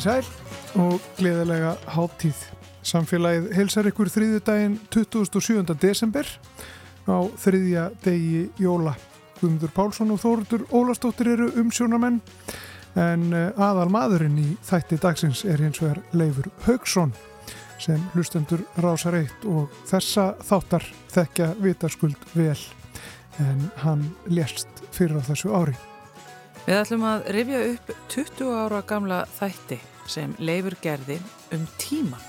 komið sæl og gleðilega háttíð. Samfélagið heilsar ykkur þriðju daginn 27. desember á þriðja degi jóla. Guðmundur Pálsson og Þóruður Ólastóttir eru umsjónamenn en eh, aðal maðurinn í þætti dagsins er hins vegar Leifur Haugsson sem hlustendur rásar eitt og þessa þáttar þekkja vitaskuld vel en hann lést fyrir á þessu ári. Við ætlum að rifja upp 20 ára gamla þætti sem leifur gerði um tíman.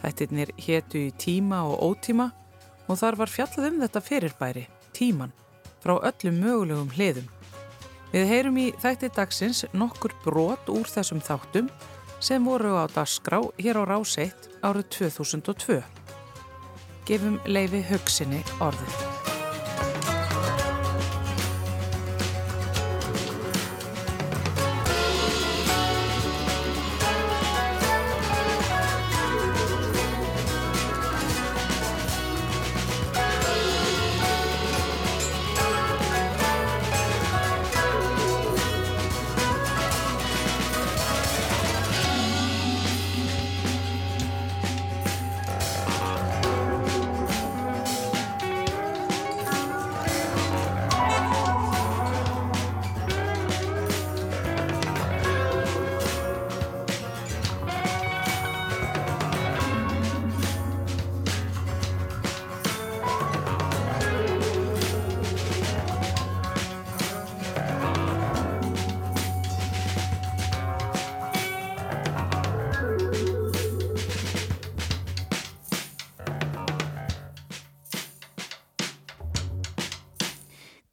Þættirnir hétu í tíma og ótíma og þar var fjallað um þetta fyrirbæri, tíman, frá öllum mögulegum hliðum. Við heyrum í þætti dagsins nokkur brot úr þessum þáttum sem voru á dagskrá hér á Ráseitt árið 2002. Gefum leifi hugsinni orðið.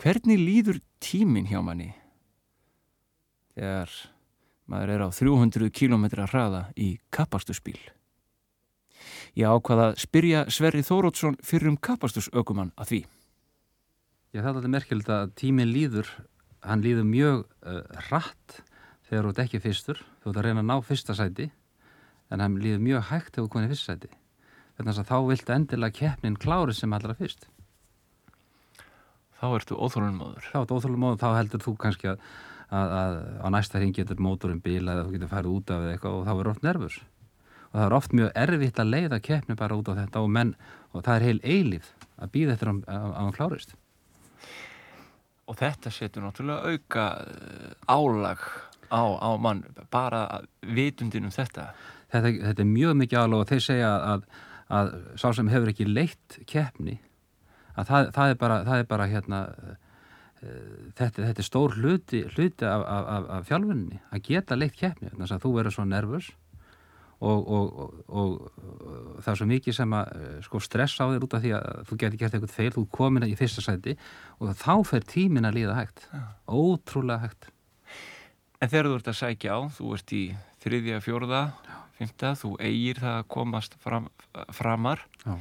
Hvernig líður tímin hjá manni þegar maður er á 300 km hraða í kapastusbíl? Ég ákvaða að spyrja Sverri Þórótsson fyrir um kapastusökumann að því. Já, það er alveg merkjöld að tímin líður, hann líður mjög uh, hratt þegar þú ert ekki fyrstur, þú ert að reyna að ná fyrsta sæti, en hann líður mjög hægt þegar þú komið fyrsta sæti. Þannig að þá viltu endilega keppnin klári sem allra fyrst. Þá ertu óþólumóður. Þá ertu óþólumóður, þá heldur þú kannski að, að, að á næsta hring getur mótorinn bíla eða þú getur farið út af eitthvað og þá er oft nervus. Og það er oft mjög erfitt að leiða keppni bara út á þetta og, menn, og það er heil eilíð að býða eftir að hann klárist. Og þetta setur náttúrulega auka eh, álag á, á mann, bara vitundin um þetta. Þetta, þetta er mjög mikið álag og þeir segja að, að sá sem hefur ekki leitt keppni að það, það er bara, það er bara hérna, uh, þetta, þetta er stór hluti, hluti af, af, af fjálfunni að geta leitt keppni þannig að þú verður svo nervus og, og, og, og það er svo mikið sem að uh, sko, stress á þér út af því að þú getur gert eitthvað feil, þú komin í fyrsta sæti og þá fer tímin að líða hægt. Ja. ótrúlega hægt. En þegar þú ert að sækja á, þú ert í þriðja, fjórða, fymta, þú eigir það að komast fram, framar. Já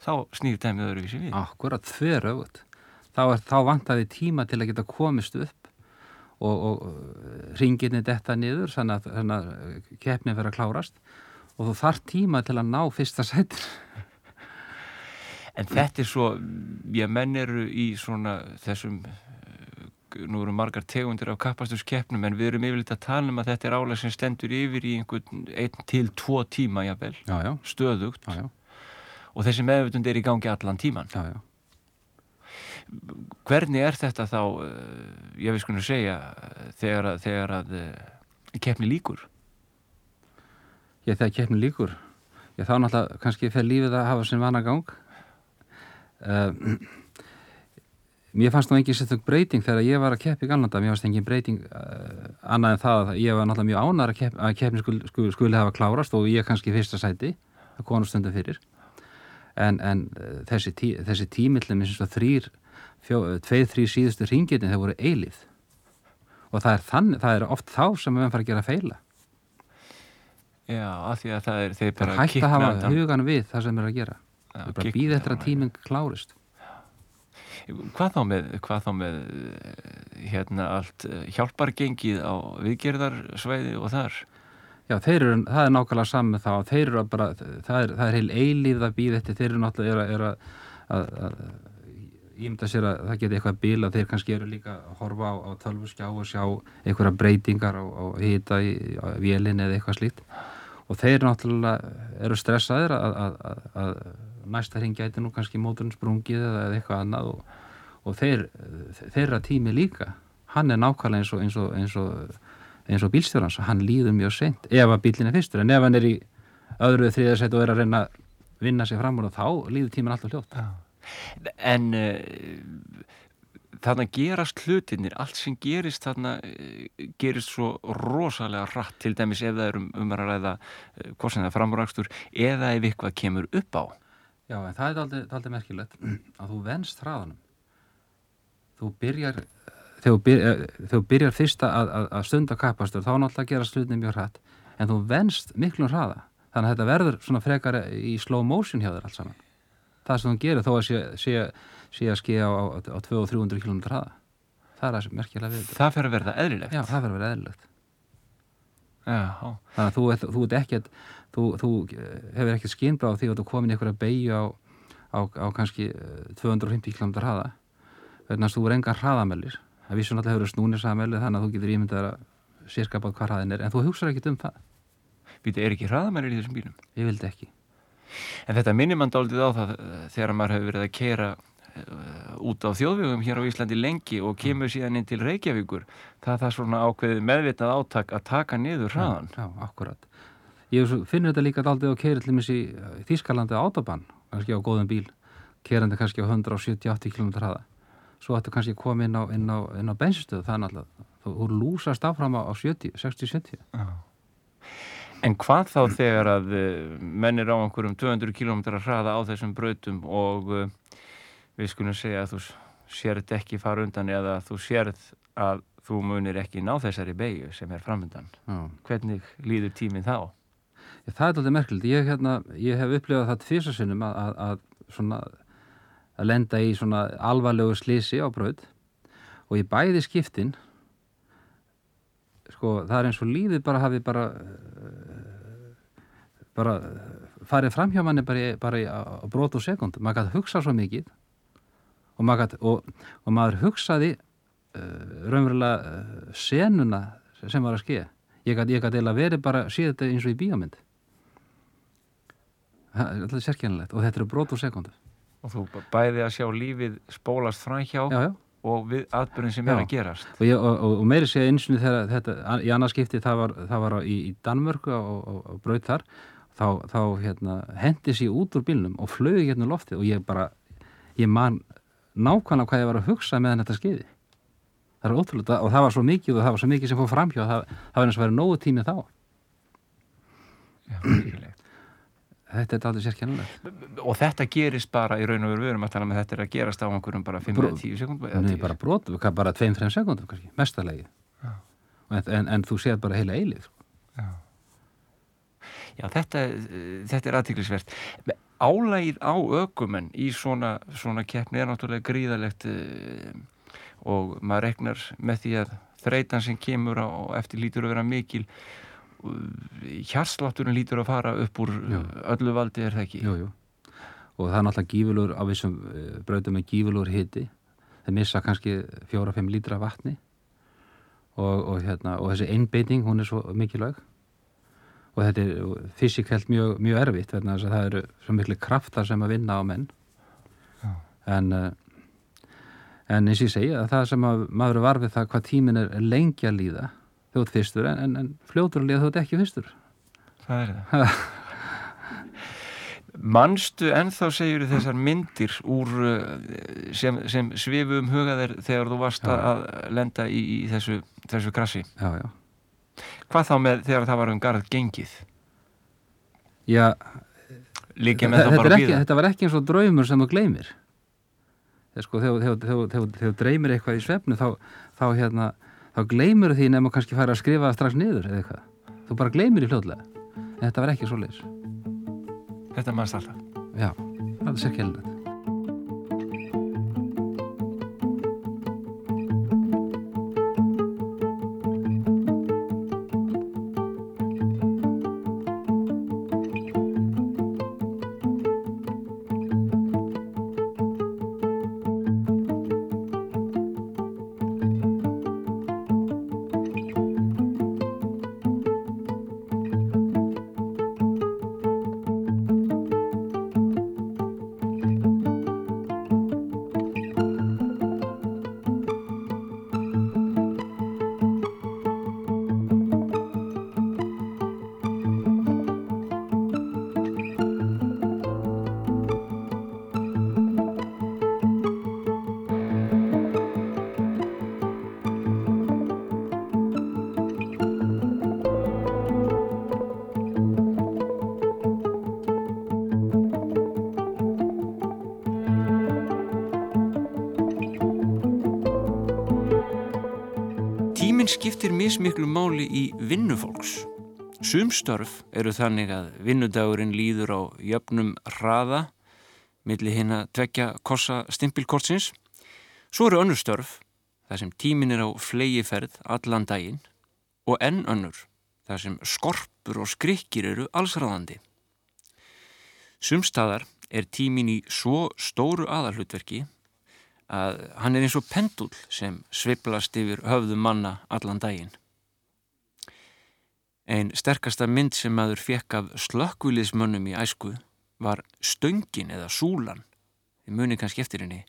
þá snýr dæmið öðruvísi við. Akkurat, þver auðvitað. Þá, þá vantaði tíma til að geta komist upp og, og ringinni detta niður þannig að, þannig að keppnin verið að klárast og þú þarf tíma til að ná fyrsta sætir. En þetta er svo, ég menn eru í svona þessum nú eru margar tegundir af kapastuskeppnum en við erum yfirleitt að tala um að þetta er álag sem stendur yfir í einhvern einn til tvo tíma jável, stöðugt já, já og þessi meðvutund er í gangi allan tíman já, já. hvernig er þetta þá eh, ég hvernig að segja þegar að, þegar að eh, keppni líkur Já þegar keppni líkur já þá náttúrulega kannski fer lífið að hafa sem vana gang uh, mér fannst nú engin setjum breyting þegar ég var að keppi í Galanda. Mér fannst engin breyting uh, annað en það að ég var náttúrulega mjög ánar að, kepp, að keppni skul, skul, skuli hafa klárast og ég kannski fyrsta sæti að konustundu fyrir en, en eh, þessi, tí, þessi tímillin eins og þrýr, tveið, þrýr síðustu ringitin þeir voru eilið og það er, þann, það er oft þá sem við erum farið að gera feila. Já, af því að það er þeir bara hægt að hafa hugan við það sem við erum að gera. Já, við bara býðum eftir að tíminn klárist. Hvað þá með, hvað þá með hérna allt eh, hjálpargengið á viðgerðarsvæði og þar Já, eru, það er nákvæmlega saman þá, eru bara, það er, það er heil eilíð að býða þetta, þeir eru náttúrulega er að, að, að að sér að það geti eitthvað bíl að þeir kannski eru líka að horfa á, á tölvurskjá og sjá einhverja breytingar og, hýta í vélinni eða eitthvað slíkt. Og þeir náttúrulega eru stressaðir að, að, að, að næsta hring gæti nú kannski móturinn sprungið eða eitthvað annað og, og þeir, þeirra tími líka. Hann er nákvæmlega eins og, eins og, eins og, eins og bílstjórnans hann líður mjög seint. Ef að bílinn er fyrstur en ef hann er í öðru þriðarsætt og er að reyna að vinna sig fram úr þá líður tíman alltaf hljótt Já. En uh, þarna gerast hlutinir, allt sem gerist þarna uh, gerist svo rosalega rætt til dæmis ef það er um, um að ræða uh, hvort sem það er framúrækstur eða ef eitthvað kemur upp á. Já, en það er aldrei merkilegt að þú venst hraðanum. Þú byrjar þegar þú byrjar, þegar byrjar fyrst að, að, að stunda kappastur þá náttúrulega gerast hlutinir mjög hrætt en þú venst miklu hraða. Þannig að þetta verður svona frekar í slow motion hjá þér allt saman. Það sem þú gerir þó að sé, sé, sé að skilja á, á 200-300 km hraða. Það er að merkjulega við það fer að verða eðlilegt. Já það fer að verða eðlilegt. Já. þannig að þú, þú, ekkert, þú, þú hefur ekkert skynbráð því að þú komin ykkur að beigja á, á, á kannski 250 km hraða. Þannig að þú er enga hraðamellir það vísum alltaf hefur snúnir samelli þannig að þú getur ímyndað að sérskapað hvað hraðin er en þú hugsaður ekkert um það Býtu, er ekki hraðamælir í þessum bílum? Ég vildi ekki. En þetta minnir mann dálítið á það eh, þegar maður hefur verið að keira uh, út á þjóðvegum hér á Íslandi lengi og kemur mm. síðan inn til Reykjavíkur. Það er það svona ákveðið meðvitað áttak að taka niður hraðan. Já, já akkurat. Ég finnur þetta líka dálítið á keiri til missi Þískalandi átabann, kannski á góðum bíl, kerandi kannski á 170-80 km hraða. Svo ættu kannski að koma inn á, á, á bensinstöðu, er náttúrulega, þú lúsast áfram á 60-70. Já. En hvað þá þegar að eh, menn er á einhverjum 200 km hraða á þessum brautum og uh, við skulum segja að þú sérð ekki fara undan eða þú sérð að þú munir ekki ná þessari beigju sem er framöndan. Hvernig líður tíminn þá? Ég, það er alveg merkilegt. Ég, hérna, ég hef upplifað það tvísasinnum að, að, að, svona, að lenda í alvarlegu slísi á braut. Og ég bæði skiptin sko það er eins og lífið bara hafi bara bara farið fram hjá manni bara, í, bara í, á brot og sekund maður gæti hugsa svo mikið og maður, gat, og, og maður hugsaði uh, raunverulega uh, senuna sem var að ske ég gæti eða verið bara sé þetta eins og í bíómynd. Það er sérkjænilegt og þetta eru brot og sekundu og þú bæði að sjá lífið spólast fræn hjá já, já. og við atbyrjum sem já. er að gerast og, ég, og, og meiri sé eins og þetta í annarskipti það var, það var í, í Danmörku og, og brauð þar þá, þá hérna, hendi sér út úr bílnum og flög hérna loftið og ég bara ég man nákvæmlega hvað ég var að hugsa meðan þetta skeiði það er ótrúlega og það var svo mikið og það var svo mikið sem fór framhjá það, það var eins og verið nógu tími þá Já, mikilvægt Þetta er aldrei sérkjænulegt Og þetta gerist bara í raun og veru við erum að tala með þetta er að gerast á einhverjum bara 5-10 sekundum Nei, bara brotu, bara 2-3 sekundum kannski, mestarlegi en, en, en þú séð bara heila eilið. Já. Já, þetta, þetta er aðtíklisvert. Álægið á ökumenn í svona, svona keppni er náttúrulega gríðalegt uh, og maður regnar með því að þreytan sem kemur á eftir lítur að vera mikil hjarslátturinn lítur að fara upp úr jú. öllu valdi er það ekki jú, jú. og það er náttúrulega gífurlur á þessum eh, bröðum með gífurlur hiti þeir missa kannski fjóra-fimm lítra vatni og, og, hérna, og þessi einbeiting hún er svo mikilvæg og þetta er fysikelt mjög, mjög erfitt það eru svo miklu kraftar sem að vinna á menn Já. en uh, en eins og ég segja að það sem að maður er varfið það hvað tímin er lengi að líða þjótt fyrstur en, en, en fljótur að líða þjótt ekki fyrstur það er það Manstu ennþá segjur þessar myndir úr eh, sem, sem svifu um hugaðir þegar þú varst já. að lenda í, í þessu, þessu krassi Já, já Hvað þá með þegar það var um garð gengið? Já, Líkja með það bara býða? Þetta var ekki eins og draumur sem þú gleymir. Sko, þegar þú dreymir eitthvað í svefnu þá, þá, hérna, þá gleymur því nefnum að kannski fara að skrifa strax niður eða eitthvað. Þú bara gleymir í fljóðlega. En þetta var ekki svo leiðis. Þetta mannst alltaf? Já, það er sér kelnað. Skiptir mismiklu máli í vinnufólks. Sumstörf eru þannig að vinnudagurinn líður á jöfnum hraða millir hinn að tvekja kossa stimpilkortsins. Svo eru önnur störf, þar sem tímin er á flegiferð allan daginn og enn önnur, þar sem skorpur og skrikkir eru allsraðandi. Sumstaðar er tímin í svo stóru aðalhutverki að hann er eins og pendul sem sviplast yfir höfðu manna allan daginn. Einn sterkasta mynd sem maður fekk af slökkviliðsmönnum í æsku var stöngin eða súlan, þið muni kannski eftir henni.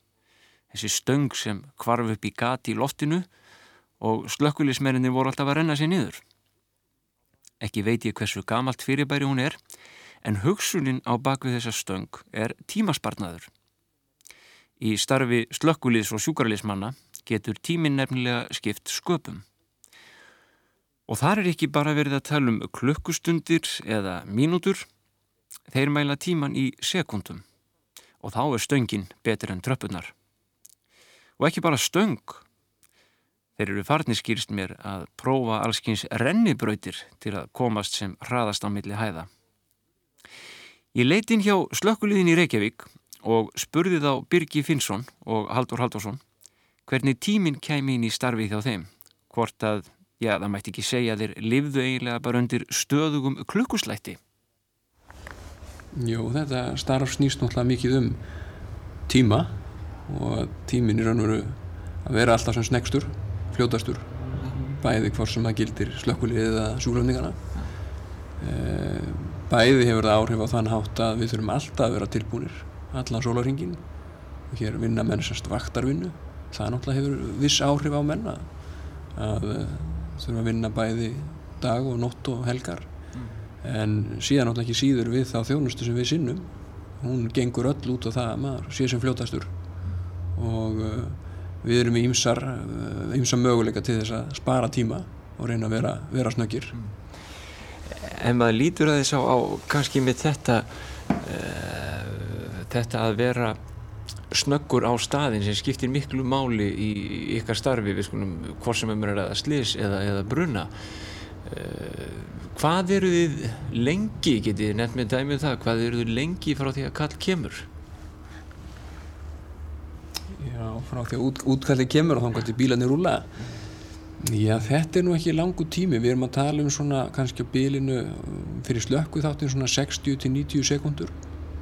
Þessi stöng sem kvarf upp í gati í loftinu og slökkviliðsmerinni voru alltaf að renna sér niður. Ekki veit ég hversu gamalt fyrirbæri hún er, en hugsunin á bakvið þessa stöng er tímaspartnaður. Í starfi slökkuliðs og sjúkarliðsmanna getur tímin nefnilega skipt sköpum. Og þar er ekki bara verið að tala um klukkustundir eða mínútur, þeir mæla tíman í sekundum og þá er stöngin betur en tröppunar. Og ekki bara stöng, þeir eru farniskýrst mér að prófa allskins rennibrautir til að komast sem hraðast á milli hæða. Ég leiti inn hjá slökkuliðin í Reykjavík og spurði þá Birgi Finnsson og Haldur Haldursson hvernig tíminn kæmi inn í starfi hjá þeim, hvort að Já, það mætti ekki segja þeir livðu eiginlega bara undir stöðugum klukkuslætti. Jú, þetta starf snýst náttúrulega mikið um tíma og tímin er raun og veru að vera alltaf sem snegstur, fljótastur, bæði hvort sem það gildir slökkulið eða súlöfningana. Eh, bæði hefur það áhrif á þann hátt að við þurfum alltaf að vera tilbúinir, allan sólaringin. Hér vinna mennssast vaktarvinnu, það náttúrulega hefur viss áhrif á menna að þurfum að vinna bæði dag og nótt og helgar mm. en síðan náttúrulega ekki síður við þá þjónustu sem við sinnum hún gengur öll út á það að maður sé sem fljótastur og uh, við erum í ymsar ymsar uh, möguleika til þess að spara tíma og reyna að vera, vera snöggir mm. En maður lítur að þess á, á kannski með þetta uh, þetta að vera snöggur á staðin sem skiptir miklu máli í ykkar starfi. Við skulum hvort sem er að slis eða, eða bruna. Uh, hvað eru þið lengi getið nefnt með dæmið um það hvað eru þið lengi frá því að kall kemur? Já, frá því að út, útkalli kemur og þá kannski bílarnir rúla Já, þetta er nú ekki langu tími. Við erum að tala um svona kannski á bílinu fyrir slökku þáttin svona 60-90 sekundur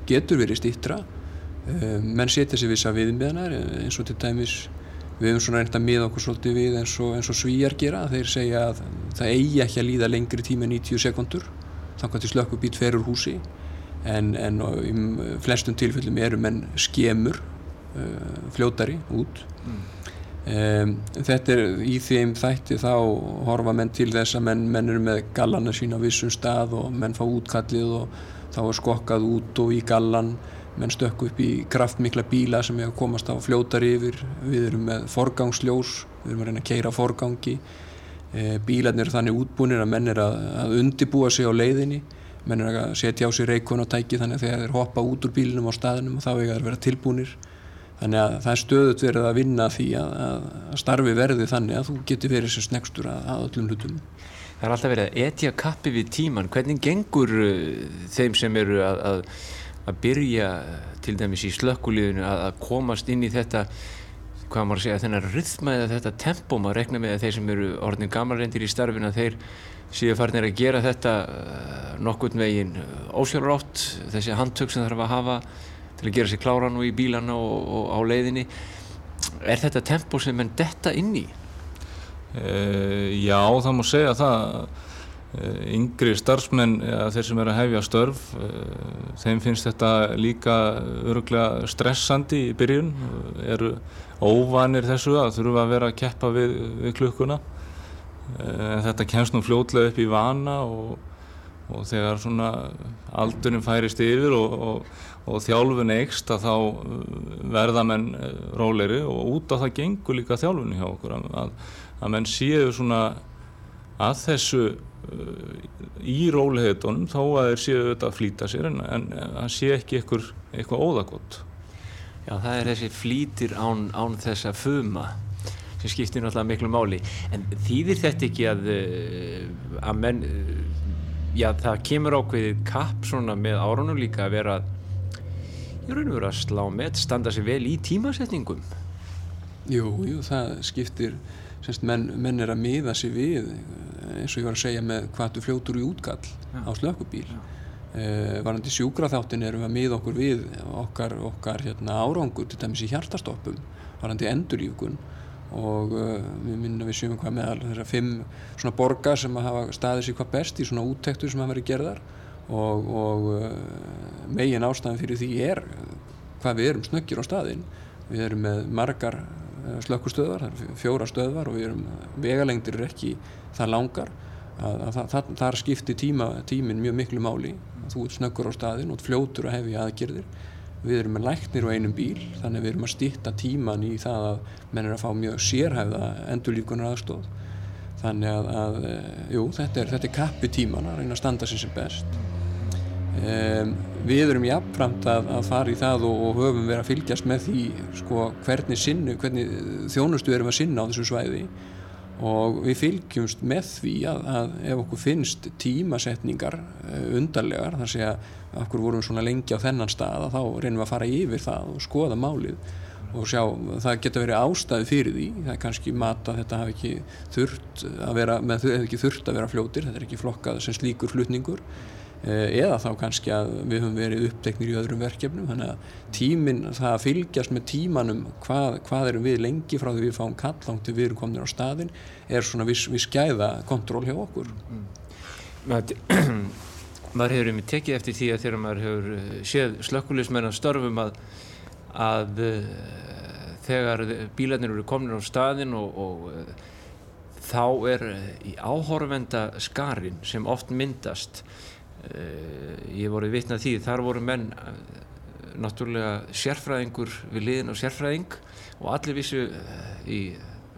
getur verið stýttra Eh, menn setja sér vissa viðmiðanar eh, eins og til dæmis við höfum svona reynd að miða okkur svolítið við eins og, eins og svíjar gera. Þeir segja að það eigi ekki að líða lengri tíma en 90 sekundur þannig að til slökkubít ferur húsi. En, en í flestum tilfellum eru menn skemur uh, fljótari út. Mm. um, þetta er í þeim þætti þá horfa menn til þess að menn, menn eru með gallana sína á vissum stað og menn fá útkallið og þá er skokkað út og í gallan. Menn stökku upp í kraftmikla bíla sem að komast á fljótar yfir. Við erum með forgangsljós. Við erum að reyna að keira forgangi. E, bílarnir eru þannig útbúinir að menn er að, undibúa sig á leiðinni. Menn er að setja á sig reikun og tæki þannig að þeir hoppa út úr bílinum á staðinum og þá það að vera tilbúinir þannig að það er stöðut verið að vinna því að, að starfi verði þannig að þú getur verið sem snegstur að, að öllum hlutum Það er alltaf verið að etja kappi við tíman hvernig gengur uh, þeim sem eru að að byrja til dæmis í slökkulíðinu að, að komast inn í þetta hvað maður segja, þennar rythma eða þetta tempo, maður rekna með að þeir sem eru orðin gamalrendir í starfin að þeir síðan farnir að gera þetta uh, nokkurn veginn ósjálfrátt. Þessi handtök sem þarf að hafa til að gera sér kláran og í bílana og, og á leiðinni. Er þetta tempo sem enn detta inn í? Uh, já, það má segja það Eh, yngri starfsmenn, ja, þeir sem eru að hefja störf, eh, þeim finnst þetta líka öruglega stressandi í byrjun, eru óvanir þessu að þurfa að vera að keppa við, við klukkuna. Þetta kemst nú fljótlega upp í vana og, og þegar svona aldurinn færist yfir og, og, og þjálfun eikst að þá verða menn róleiri og út af það gengur líka þjálfunni hjá okkur að, að menn séu svona að þessu í rólihetunum þó að þeir séu auðvitað að flýta sér en, en það sé ekki ykkur, eitthvað óðagott Já það er þessi flýtir án, án þess að fuma sem skiptir náttúrulega miklu máli. En þýðir þetta ekki að að menn já það kemur ákveðið kapp svona með árunum líka að vera ég raun og vera að slá með standa sér vel í tímasetningum? Jú, jú, það skiptir semst menn, menn er að miða sér við eins og ég var að segja með hvað þú fljótur í útkall já. á slökkubíl. Eh, varandi sjúkraþáttin erum við að miða okkur við okkar, okkar hérna, árangur til dæmis í hjartastoppum varandi enduríkun og uh, við minnum við sjöfum hvað meðal þessar fimm svona borgar sem hafa staðið sér hvað best í svona úttektur sem hafa verið gerðar og, og uh, megin ástæðan fyrir því er hvað við erum snöggir á staðin við erum með margar slökkustöðvar, það er fjóra stöðvar og við erum, vegalengdir er ekki það langar. Að, að, að þar skiptir tíma, tímin mjög miklu máli. Þú ert snöggur á staðin og fljótur að hefja aðgerðir. Við erum með læknir á einum bíl þannig við erum að stýtta tíman í það að menn er að fá mjög sérhæfða endurlíkunar aðstóð þannig að, að eh, jú, þetta er, er kappi tíman að reyna að standa sér sem best um, við erum jafnframt að, að fara í það og, og höfum verið að fylgjast með því sko, hvernig, sinnu, hvernig þjónustu erum að sinna á þessu svæði. Og við fylgjumst með því að, að ef okkur finnst tímasetningar eh, undarlegar þar sé að okkur vorum svona lengi á þennan stað þá reynum við að fara yfir það og skoða málið og sjá, það geta verið ástæði fyrir því, það er kannski mat að þetta hafi ekki þurft að vera, með þau hefur ekki þurft að vera fljótir, þetta er ekki flokkað sem slíkur flutningur eða þá kannski að við höfum verið uppteknir í öðrum verkefnum þannig að tíminn, það að fylgjast með tímanum hvað, hvað erum við lengi frá því við fáum kall langt til við erum komin á staðin er svona viss, viss gæða kontról hjá okkur mm. Maður hefur um tekið eftir því að þegar maður hefur eh, séð slökkulismenn að störfum að, að uh, þegar bílarnir eru komin á staðin og, og þá er í áhorfenda skarin sem oft myndast Eh, ég voru vitnað því þar voru menn eh, náttúrulega sérfræðingur við liðin og sérfræðing og allir vissu eh, í,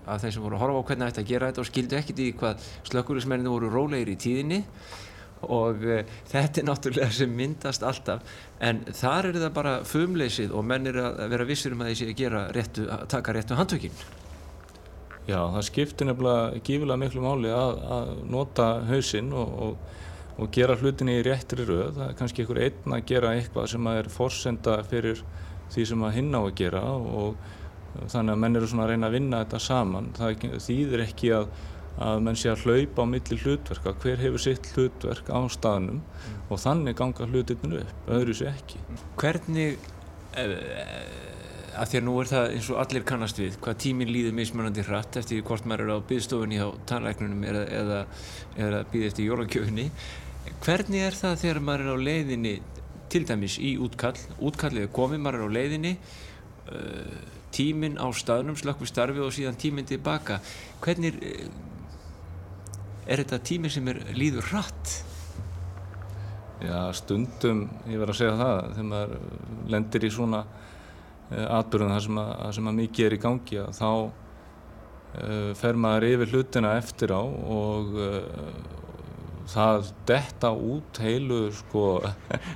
að þeim sem voru að horfa á hvernig ætti að gera þetta og skildu ekkit í hvað slökkulismenninu voru rólegir í tíðinni. Og uh, þetta er náttúrulega sem myndast alltaf. En þar er það bara fumleysið og menn er að vera vissir um að þessi gera réttu, að taka réttu handtökinn Já, það skiptir nefnilega gífilega miklu máli að, að nota hausinn og, og og gera hlutinni í réttri rauð. Það er kannski einhver einn að gera eitthvað sem er forsenda fyrir því sem að hinn á að gera og þannig að menn eru svona að reyna að vinna þetta saman. Það þýðir ekki að, að menn sé að hlaupa á milli hlutverka, hver hefur sitt hlutverk á staðnum mm. og þannig ganga hlutinu upp, öðru sé ekki. Hvernig, að því að nú er það eins og allir kannast við, hvað tíminn líður mismunandi hratt eftir hvort maður er á byggstofunni á tannlæknunum eða, eða, eða býð eftir jólagjöfunni Hvernig er það þegar maður er á leiðinni til dæmis í útkall, útkallið er komið, maður er á leiðinni uh, tíminn á staðnum, slökk við starfi og síðan tíminn tilbaka hvernig uh, er þetta tími sem er líður hratt? Já, stundum, ég verð að segja það þegar maður lendir í svona atbyrðum þar sem, að, sem að mikið er í gangi þá uh, fer maður yfir hlutina eftir á og uh, það detta út heilu sko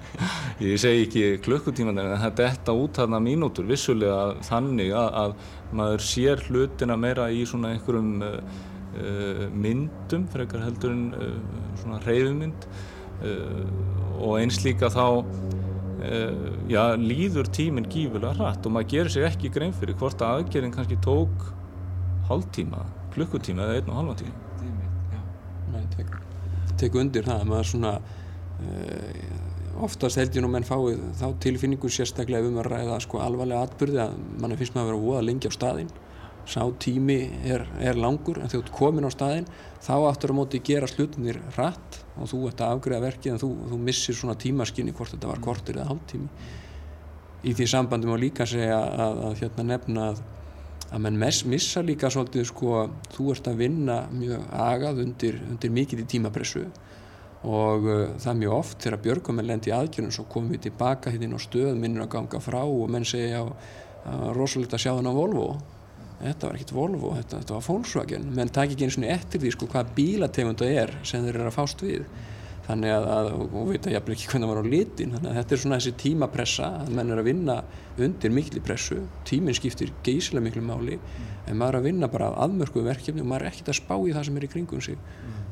ég segi ekki klukkutíman en það detta út þarna mínútur vissulega þannig að, að maður sér hlutina meira í svona einhverjum uh, myndum frekar heldur en svona reyðmynd og eins líka þá já, líður tíminn gífulega hratt og maður gerir sig ekki grein fyrir hvort að aðgerðin kannski tók hálftíma, klukkutíma eða einn og halva tíma. Tek undir það. Að maður svona uh, oftast held ég nú menn fáið þá tilfinningu sérstaklega um að ræða sko alvarlega atbyrði að mann finnst maður að vera óa lengi á staðinn. Sá tími er, er langur en þegar þú ert komin á staðinn þá áttur á móti gera slutinir rætt og þú ert að afgriða verkið en þú, þú missir svona tímaskinni hvort þetta var kortir eða hálftími. Í því sambandi má líka segja að, að, að hérna nefna að að mann missa líka svolítið sko, þú ert að vinna mjög agað undir, undir mikið í tímapressu. Og uh, það er mjög oft þegar björgumenn lendi í aðgjörnum svo komum við tilbaka hérna á stöð minnur að ganga frá og menn segja rosalega að sjá þann á Volvo þetta var ekkert Volvo, þetta, þetta var Volkswagen. Menn takk ekki eins og eftir því sko hvað bílategunda er sem þeir eru að fást við. Þannig að, að og veit að ég ekki hvernig það var á litin. Þannig að þetta er svona þessi tímapressa að menn er að vinna undir miklu pressu. Tíminn skiptir geysilega miklu máli en maður er að vinna bara aðmörku verkefni og maður er ekkert að spá í það sem er í kringum sig.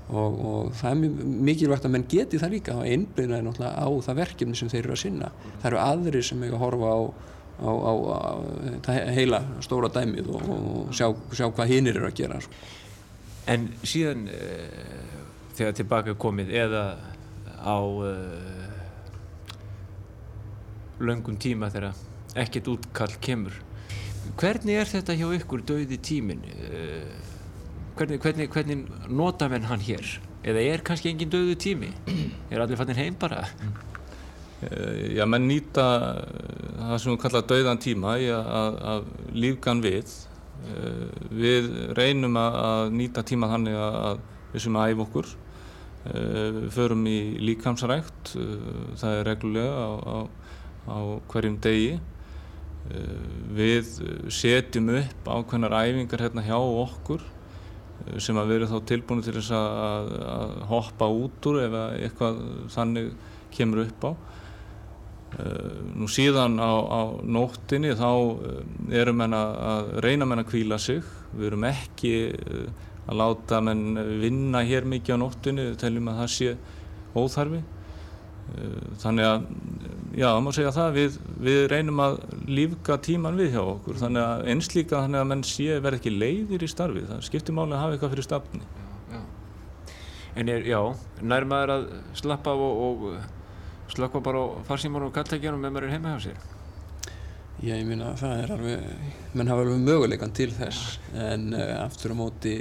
Og, og það er mikilvægt að menn geti það líka. Og einbyrna er náttúrulega á það verkefni sem þeir eru að sinna. Það eru aðri sem eiga að horfa á, á, á, á heila stóra dæmið og, og sjá, sjá hvað hinnir eru að gera sko. En síðan uh, þegar tilbaka komið eða á uh, löngum tíma þegar ekkert útkall kemur hvernig er þetta hjá ykkur döði tímin uh, hvernig, hvernig, hvernig nota menn hann hér? Eða er kannski engin döðu tími? Er allir fannir heim bara? Uh, Já, menn nýta það sem við kalla döðan tíma í að, lífgan við við reynum að nýta tíma þannig að við sem æfa okkur Eh, förum í líkamsrækt, eh, það er reglulega á, á, á hverjum degi. Eh, við setjum upp ákveðnar æfingar hérna hjá okkur sem að vera þá tilbúinu til þess að, að hoppa út úr ef eitthvað þannig kemur upp á. Nú síðan á, á nóttinni þá erum við að reyna með að kvíla sig. Við erum ekki að láta menn vinna hér mikið á nóttunni, við teljum að það sé óþarfi. Eh, þannig að, já, það má segja það, við, við reynum að lífga tíman við hjá okkur, þannig að einslíka þannig að menn sé verð ekki leiðir í starfið, það skiptir máli að hafa eitthvað fyrir stafni. En er, já, nær maður að slappa og, og slappa bara á farsíman og kallækjanum ef maður er heima hjá sér? Já, ég minna að það er alveg, menn hafa alveg möguleikan til þess, en uh, aftur á móti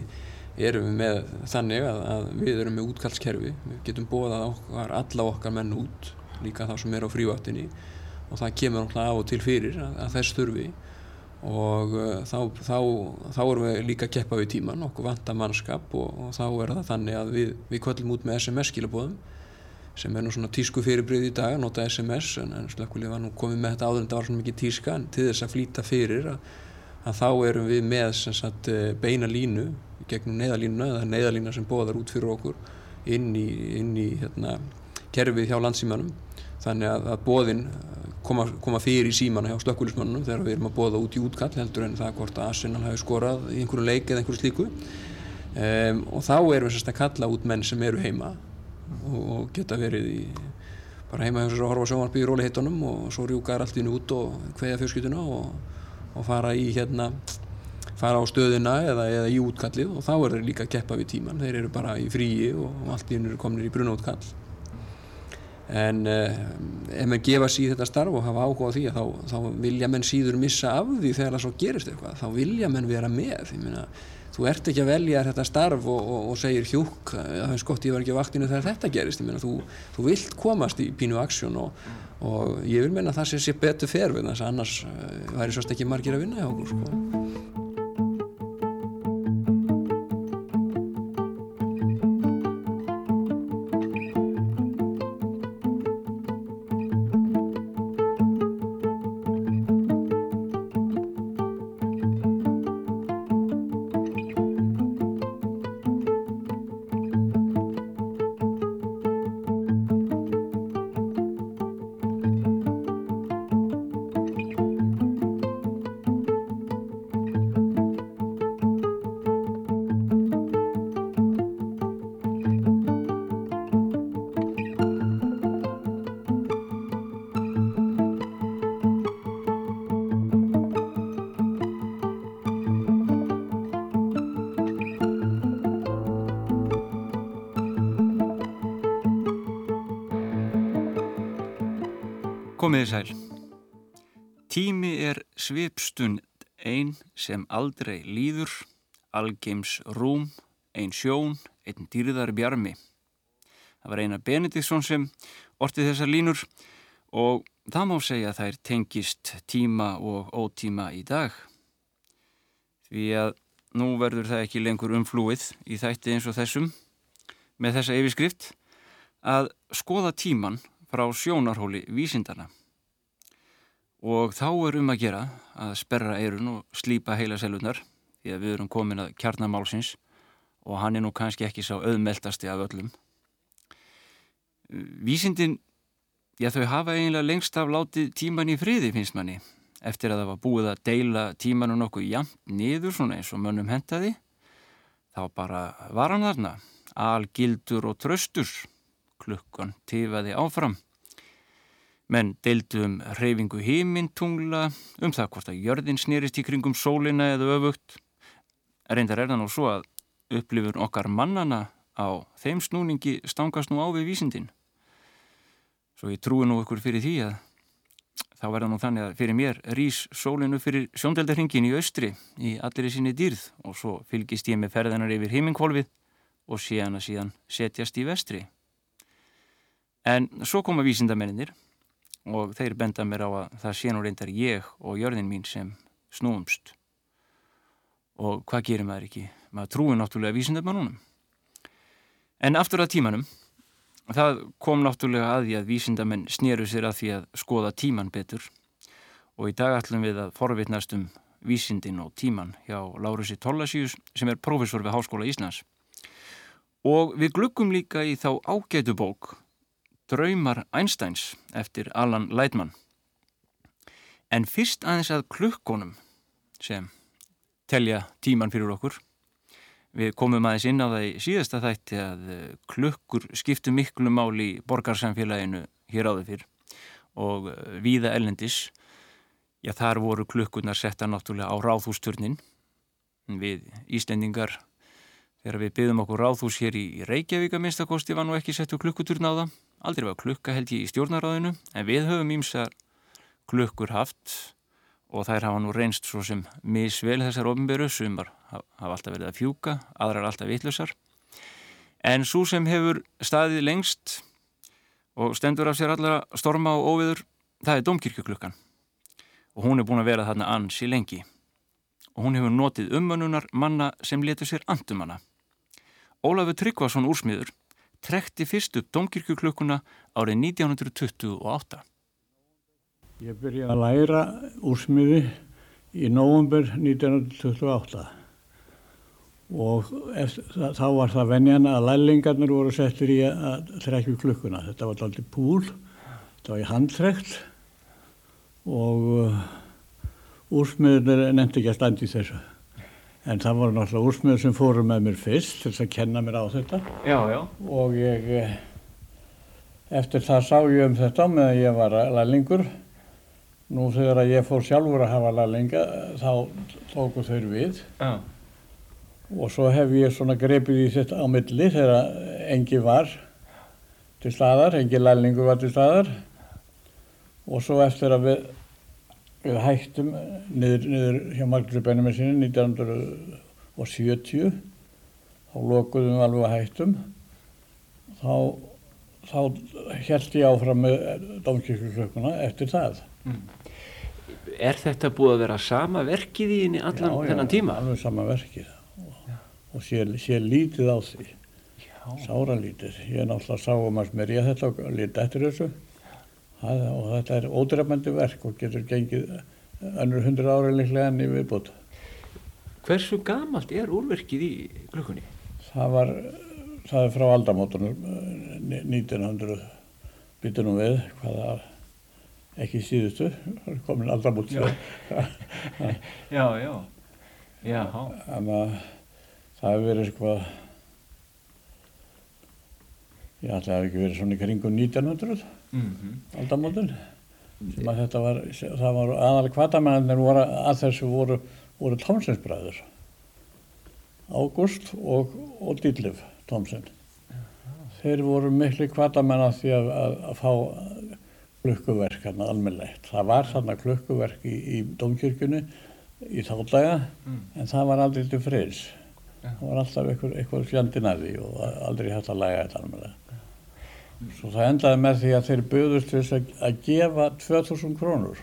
erum við með þannig að, að við erum með útkallskerfi við getum bóðað okkar, alla okkar menn út líka þá sem er á fríváttinni og það kemur náttúrulega á og til fyrir að, að þess þurfi. Og uh, þá, þá, þá erum við líka að keppa við tíman, okkur vanta mannskap og, og þá er það þannig að við, við kvöllum út með SMS-skilabóðum sem er nú svona tísku fyrirbrið í dag, nota SMS en, en slökkulíð var nú komið með þetta áður en það var svona mikið tíska en til þess að flýta fyrir að, að þá erum við með sagt, eh, beina línu gegnum neyðalínuna eða neyðalína sem bóðar út fyrir okkur inn í, inn í hérna, kerfið hjá landsímanum þannig að, að bóðin uh, koma, koma fyrir í símana hjá slökkulismannunum þegar við erum að bóða út í útkall heldur en það hvort að Arsenal hafi skorað í einhverju leik eða einhverju slíku. Um, og þá erum við sérst að kalla út menn sem eru heima og, og geta verið í bara heima sér að horfa sjónvarpi í róliheitunum og svo rjúkar allt inn út og hveja fjölskytuna og, og fara í hérna fara á stöðuna eða, eða í útkallið og þá er þeir líka að keppa við tíman þeir eru bara í fríi og allt í hennur komnir í brunótkall en uh, ef maður gefa síð þetta starf og hafa áhuga á því þá, þá vilja menn síður missa af því þegar það svo gerist eitthvað þá vilja menn vera með. Myna, þú ert ekki að velja þetta starf og, og, og segir hjúk það er skott ég var ekki á vaktinu þegar þetta gerist myna, þú, þú vilt komast í pínu aksjón og, og ég vil menna að það sé, sé betur ferð annars uh, væri svolítið ekki margir að vinna hjá okkur sko. Komiði sæl. Tími er svipstund einn sem aldrei líður, algeims rúm, einn sjón, einn dýrðar bjarmi. Það var eina Benediktsson sem ortið þessar línur og það má segja að þær tengist tíma og ótíma í dag. Því að nú verður það ekki lengur umflúið í þætti eins og þessum með þessa yfirskrift að skoða tíman frá sjónarhóli vísindana. Og þá er um að gera að sperra eirun og slípa heila selunar því að við erum komin að kjarnamálsins og hann er nú kannski ekki sá auðmeldasti af öllum. vísindin, já þau hafa eiginlega lengst af látið tíman í friði finnst manni eftir að það var búið að deila tímanu nokkuð jafn niður svona eins og mönnum hentaði. Þá bara var hann þarna algildur og tröstur klukkan tifaði áfram menn deildu um reyfingu hímintungla um það hvort að jörðin snýrist í kringum sólina eða öfugt reyndar er það nú svo að upplifur okkar mannana á þeim snúningi stangast nú á við vísindin. Svo ég trúi nú ykkur fyrir því að þá verða nú þannig að fyrir mér rýs sólinu fyrir sjóndeldarhingin í austri í allir í sinni dýrð og svo fylgist ég með ferðanar yfir heiminkvolvið og sé hana síðan setjast í vestri. En svo koma vísindamennir og þeir benda mér á að það sé nú reyndar ég og jörðin mín sem snúumst. Og hvað gerir maður ekki? Maður trúi náttúrulega vísindamennunum. En aftur að tímanum, það kom náttúrulega að því að vísindamenn snýru sér að því að skoða tíman betur og í dag ætlum við að forvitnast um vísindin og tíman hjá Lárusi Tollasíus sem er profesor við Háskóla Íslands. Og við glukkum líka í þá ágætu bók Draumar Einsteins eftir Alan Lightman. En fyrst aðeins að klukkonum sem telja tíman fyrir okkur Við komum aðeins inn á það í síðasta þætti að eh, klukkur skiptu miklu mál í borgarsamfélaginu hér áður fyrr og eh, víða ellendis. Já, þar voru klukkurnar setta náttúrulega á ráðhústurnin. Við Íslendingar, þegar við byggðum okkur ráðhús hér í Reykjavík að minnstakosti var nú ekki settu klukkuturn á það. Aldrei var klukka held ég í stjórnaráðinu en við höfum ímsa klukkur haft og þær hafa nú reynst svo sem misvel þessar ofinberu, sumar hafa alltaf verið að fjúka, aðrar alltaf vitlusar en svo sem hefur staðið lengst og stendur af sér allara storma og óviður, það er domkirkjuklukkan og hún er búin að vera þarna ansi lengi. Og hún hefur notið umönunar manna sem letur sér andumanna. Ólafur Tryggvason úrsmiður trekti fyrst upp domkirkjuklukkuna árið 1928 Ég byrjaði að læra úrsmiði í nógumber 1928 og eftir, þá var það venjana að lællingarnir voru settir í að trekja klukkuna. Þetta var alltaf púl, þetta var í handtrekt og uh, úrsmiðurnir nefndi ekki að standi þessu. En það voru náttúrulega úrsmiður sem fóru með mér fyrst til þess að kenna mér á þetta. Já, já. Og ég, eh, eftir það sá ég um þetta með að ég var lællingur Nú þegar að ég fór sjálfur að hafa lærlinga þá tóku þau við Já. og svo hef ég svona grepið í þetta á milli þegar engi var til staðar, engi lærlingur var til staðar og svo eftir að við, við hættum niður, niður hjá Margri Benjamin sinni 1970 þá lokuðum við alveg að hættum. Þá, þá held ég áfram með Dómkirkjuklökkuna eftir það. Mm. Er þetta búið að vera sama verkið í henni allan já, þennan tíma? Já, alveg sama verkið. Og, og sé, sé lítið á því. Já. sára lítið ég náttúrulega sá um að smerja þetta og lítið eftir þessu það, og þetta er ódreifmandi verk og getur gengið önnur hundra ára líklega enn í viðbútt Hversu gamalt er úrverkið í klukkunni? Það var það er frá aldamótunum 1900 byttunum við hvaða ekki síðustu, komin alltaf mútt já. já, já, já. Þannig að það hefur verið eitthvað, já það hefur ekki verið svona í kringum 1900, -hmm. aldamótin, sem að þetta var, það var aðalega kvatamennir voru að þessu voru, voru Tómsinsbræður, Ágúst og, og Dýrlif Tómsins. Þeir voru miklu kvatamenn að því að, að, að fá klukkuverk hérna almennlegt. Það var þarna klukkuverk í, í domkirkjunni í þáttlega mm. en það var aldrei til friðs. Ja. Það var alltaf einhver, einhver fjandin að því og aldrei hægt að læga þetta almennlega. Svo það endaði með því að þeir buðust þess að, að gefa 2000 krónur.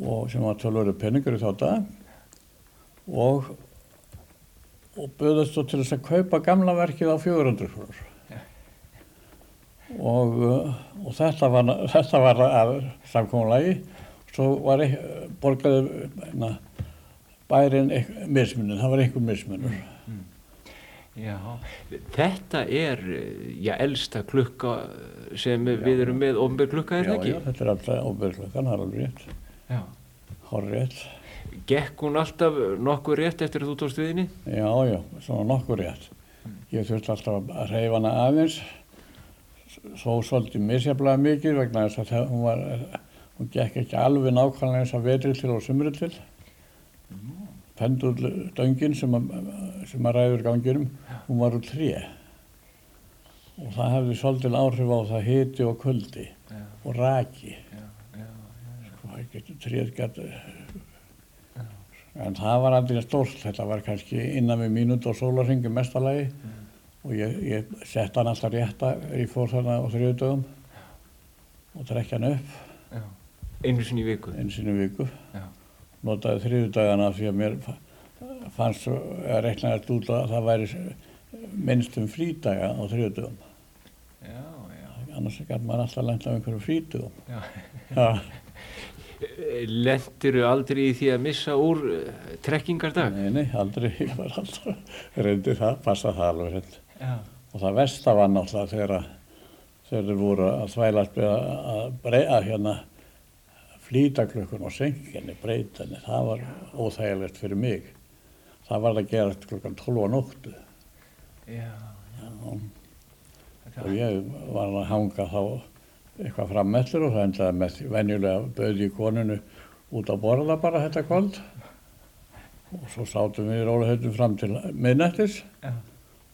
Og sem var tölvöru peningur í þáttlega og, og buðust til þess að kaupa gamla verkið á 400 krónur. Og, og þetta var, þetta var að samkónulagi svo var borgaði na, bærin mismunum, það var einhver mismunur. Já, þetta er, já, elsta klukka sem við erum með ofnbjörg klukka, er Já, það ekki? já, þetta er alltaf óbyrgklukkan, það er alveg rétt. Já. Hár rétt. Gekk hún alltaf nokkuð rétt eftir að þú tókst viðinni? Já, já, svona nokkur rétt. Ég þurfti alltaf að reyfa hana aðeins, svo svolítið misjaflega mikið vegna þess að hún var, hún gekk ekki alveg nákvæmlega eins að vetri til og sumri til. Penduldöngin sem, sem að ræður ganginum, hún var úr tré. Og það hefði svolítið áhrif á það hiti og kuldi og raki. Sko, það getur tréð gæti En það var aldrei stórt, þetta var kannski innan við mínúti og sólarhingi mestalagi og ég, ég sett hann alltaf rétta er ég fór þarna á þriðdögum og trekja hann upp Já. Einu sinni í viku? einu sinni í viku. Já. Notaði þriðdögana því að mér fa- fannst svo, eða reiknaðist út að það væri minnst um frídaga á þriðdögum. Já, já. Annars gæti maður alltaf lengt af einhverju frítugum. Já. Lendiru aldrei í því að missa úr uh, trekkingardag? Nei, nei, aldrei, ég var alltaf reyndi það, passa það alveg reynd. Já. Og það versta var náttúrulega þegar, að- þegar þeir voru að þvælast með að, að, að hérna flýta klukkun og senkinni, breyta henni, það var óþægilegt fyrir mig. Það var að gera klukkan 12 á nóttu Já. og ég var að hanga þá eitthvað fram eftir og það endaði með því venjulega bauði konunu út að borða bara þetta kvöld og svo sátum við í rólihautum fram til miðnættis Já.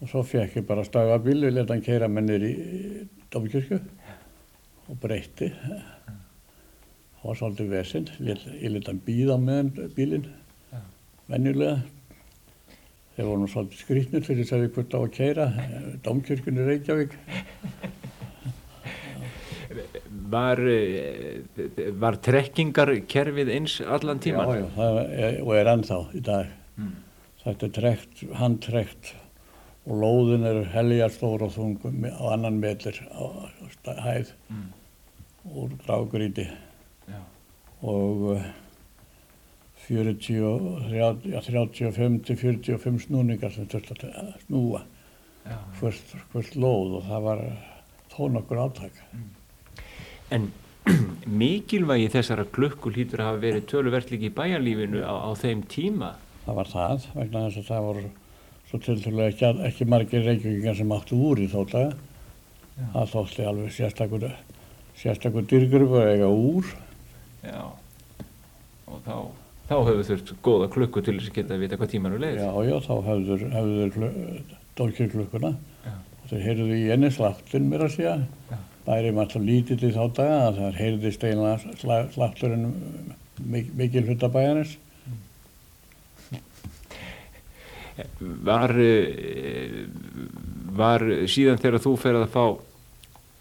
og svo fekk ég bara stöða bíl við leta hann keira með niður í Dómkirkju og breytti það var svolítið vesinn ég leta hann býða með bílinn Já. venjulega þeir voru nú svolítið skrýtnir fyrir þess að við hvort á að keira Dómkirkjunni Reykjavík Var, uh, var trekkingarkerfið eins allan tíman? Já, já, það er, og er ennþá í dag. Mm. Þetta er trekt, handtrekt og lóðin er heljarstór og þungum á annan metr á sta- hæð Mm. úr grágríti. Og eh, 40, og 30, já, 35 til 45 snúningar sem þurfti að snúa Já. hvert, hvert lóð og það var þó nokkur átak. En mikilvægi þessara að hafa verið töluvert líka í bæjarlífinu á, á þeim tíma. Það var það, vegna þess að það voru svo tilturlega ekki, ekki margir reykjökingar sem áttu úr í þá daga. Það þótti alveg sérstakur, sérstakur dyrgrupur að eiga úr. Já. Og þá, þá hefur þurft góða klukku til þess að geta að vita hvað tímanu leið. Já, já, þá hefður, hefður dólkirklukkuna Já. og þeir heyrðu í enni sláttin mér að segja. Já. Bæri maður alltaf lítill í þá daga að það heyrðist einlega slátturinn mik mikil hluta bæjarins. Var, eh, var síðan þegar þú fer að fá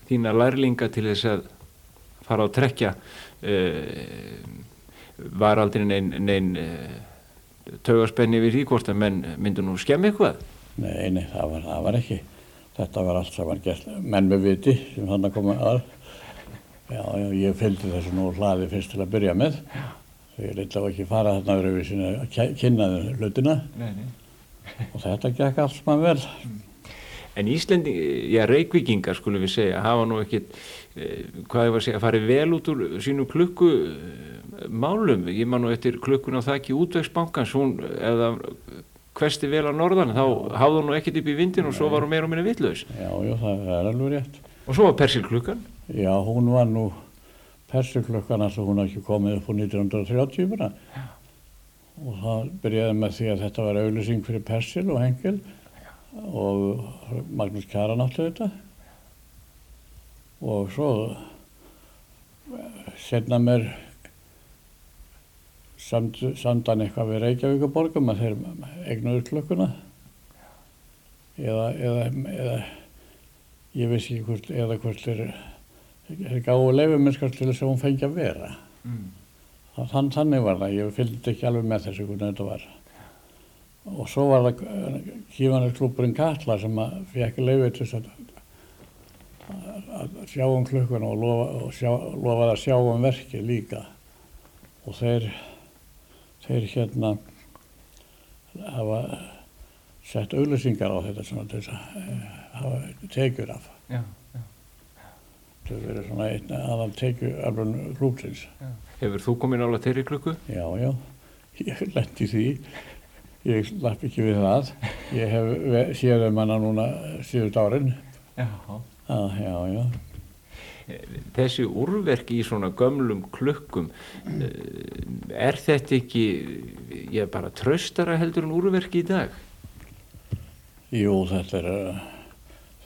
þína lærlinga til þess að fara á trekja var aldrei neinn nein, uh, taugaspenni við því hvort að menn myndu nú skemmi eitthvað? Nei, nei, það var, það var ekki. Þetta var allt saman gert menn með viti sem þannig koma að. Já, já, ég fylgdi þessu nú hlaði fyrst til að byrja með. Þegar ég eitthvað ekki fara þarna verið við sinna að kynna þeim hlutina Nei, nei. og þetta gekk allt saman vel. En Íslendi, já, reykvíkingar skulum við segja, hafa nú ekkit, eh, hvað ég var að segja, farið vel út úr sínum klukku eh, málum. Ég man nú eftir klukkun á þakki útvegsbankans, hún, eða hvesti vel á norðan, þá hafði hún nú ekkit upp í vindin og svo var hún meira og minna vitlaus. Já, já, það er alveg rétt. Og svo var persilklukkan. Já, hún var nú persuklukkan alltaf hún hafði ekki komið upp úr 1930 bara. Og það byrjaði með því að þetta var auðlýsing fyrir Persil og Hengel og Magnús Kjaran átti þetta. Og svo setna mér samt, samdan eitthvað við Reykjavíkaborgum að þeir eignuður klukkuna. Eða, eða, eða ég vissi ekki hvort, eða hvort þeir þeir gáðu leifumennskast til þess að hún fengi að vera. Mm. Þann, þannig var það, ég fylgdi ekki alveg með þessu hvernig þetta var. Og svo var það kífanarklúpurinn Katla sem að fekk leifið til þess að, að sjá um klukkuna og, lofa, og sjá, lofaði að sjá um verkið líka. Og þeir, þeir hérna hafa sett auðlýsingar á þetta svona til að eh, hafa tekjur af. Já, Það hefur verið svona einn aðal tekjur alveg klúpsins. Hefur þú komin ála þeirri klukku? Já, já, ég lendi því. Ég slapp ekki við það. Ég hef séð um hana núna síðust árin. Já. Ah, já, já. Þessi úrverk í svona gömlum klukkum, eh, er þetta ekki, ég bara tröstara heldur en úrverk í dag? Jú, þetta er,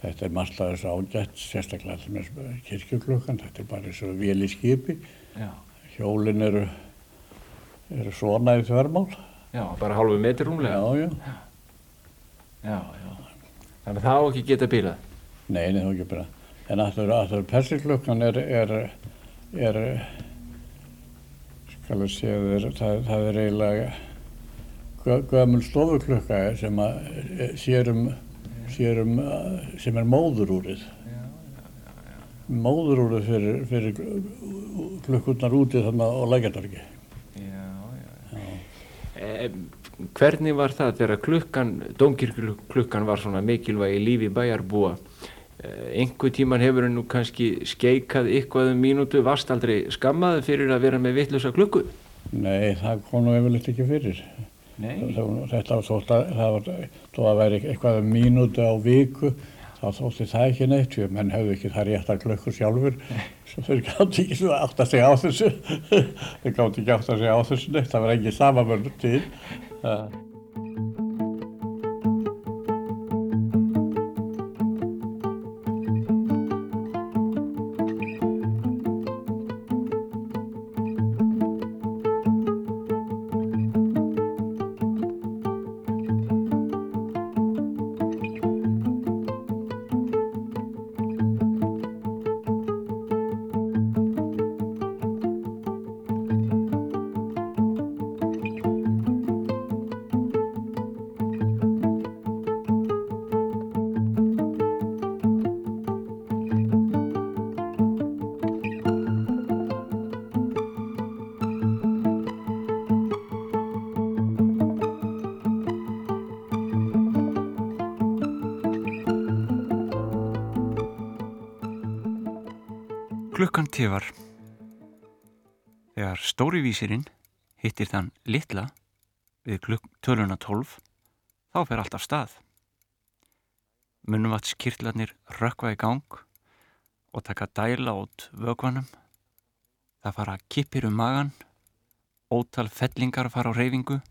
þetta er margt að þessu ágætt, sérstaklega til með kirkjuklukkan. Þetta er bara eins og vél í skipi. Já. Hjólin eru, eru svona í þvermál. Já, bara hálfu metri rúmlega? Já, já. Já, já. Þannig að það á ekki geta bílað? Nei, nei, þú ekki bara. En aftur persiklukkan er, er, er, skal við segja þér, það, það er eiginlega gö- gömul stofuklukka sem að eh, sérum, sérum, sem er móðurúrið. Móðurúrið fyrir, fyrir klukkurnar úti þannig á lækjartorgi. Já, já. Eh, hvernig var það þegar klukkan, dómkirkjuklukkan var svona mikilvæg í lífi bæjarbúa? Eh, einhver tíman hefur nú kannski skeikað eitthvað um mínútu, varst aldrei skammaði fyrir að vera með vittlusa klukku? Nei, það kom nú yfirleitt ekki fyrir. Það- Þetta var þótt að, það að væri eitthvað um mínútu á viku, þá þótti það ekki neitt, því að menn hefðu ekki það réttar klukkur sjálfur, svo þeir gátt ekki að segja á þessu, þeir gátt ekki að segja á þessu neitt, það var ekki samanvörn til. Þegar stóri vísirinn hittir þann litla við klukk töluna 12, þá fer allt af stað. Munnvatskirtlarnir rökkva í gang og taka dæla út vögvanum. Það fara kippir um magan, ótal fellingar fara á reyfingu,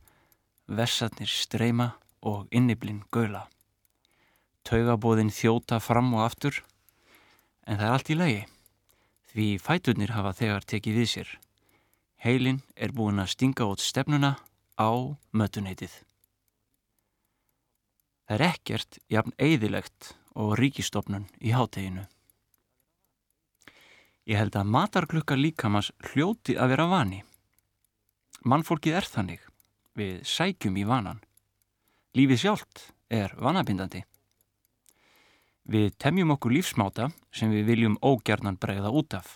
vessarnir streyma og inniblinn göla. Taugabóðin þjóta fram og aftur, en það er allt í lagi. Því fæturnir hafa þegar tekið við sér. Heilin er búin að stinga út stefnuna á mötuneytið. Það er ekkert jafn eðilegt og ríkistofnun í háteginu. Ég held að matarklukka líkamans hljóti að vera vani. Mannfólkið er þannig. Við sækjum í vanan. Lífið sjálft er vanabindandi. Við temjum okkur lífsmáta sem við viljum ógjarnan bregða út af.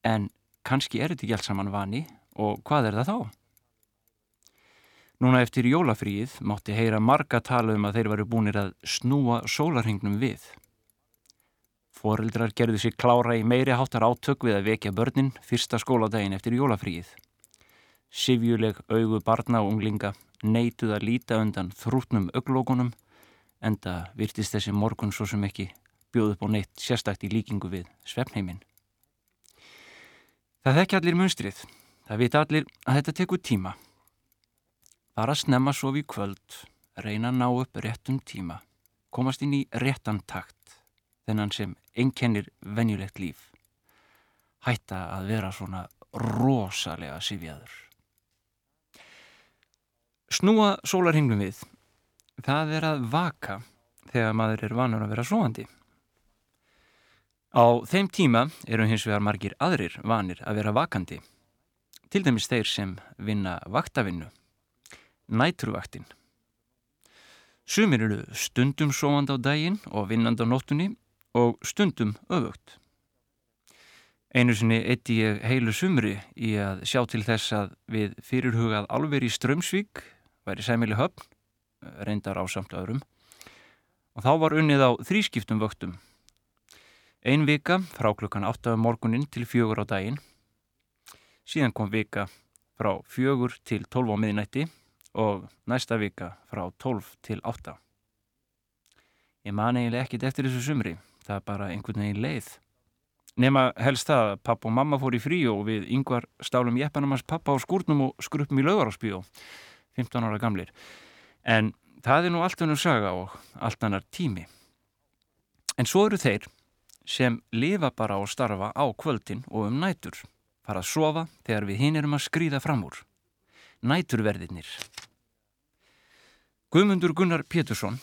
En kannski er þetta ekki allt saman vani og hvað er það þá? Núna eftir jólafríið mátti heyra marga tala um að þeir varu búinir að snúa sólarhengnum við. Foreldrar gerðu sér klára í meiri háttar átök við að vekja börnin fyrsta skóladaginn eftir jólafríið. Sifjuleg augu barna og unglinga neituð að líta undan þrútnum auglókunum enda virtist þessi morgun svo sem ekki bjóð upp á neitt sérstakt í líkingu við svefnheiminn. Það þekki allir munstrið. Það vita allir að þetta tekur tíma. Bara snemma sofi í kvöld, reyna að ná upp réttum tíma, komast inn í réttan takt, þennan sem einkennir venjulegt líf. Hætta að vera svona rosalega sifjaður. Snúa sólarhinglum við. Það er að vaka þegar maður er vanur að vera svoandi. Á þeim tíma eru hins vegar margir aðrir vanir að vera vakandi. Til dæmis þeir sem vinna vaktavinnu, nætruvaktin. Sumir eru stundum sovand á daginn og vinnand á nóttunni og stundum öfugt. Einu sinni eitti ég heilu sumri í að sjá til þess að við fyrirhugað alveg í Strömsvík væri sæmili höfn reyndar á samt öðrum og þá var unnið á þrískiptum vöktum. Ein vika frá klukkan 8 morgunin til fjögur á daginn, síðan kom vika frá fjögur til 12 á miðnætti og næsta vika frá 12 til 8. Ég man eiginlega ekkit eftir þessu sumri, það er bara einhvern veginn leið. Nefna helst það að papp og mamma fór í frí og við yngvar stálum jeppanum hans pappa á skúrnum og skrupum í laugarásbíó, 15 ára gamlir. En það er nú allt önnur saga og allt annar tími. En svo eru þeir sem lifa bara og starfa á kvöldin og um nætur, fara að sofa þegar við hinn erum að skrýða fram úr. Næturverðinir. Guðmundur Gunnar Pétursson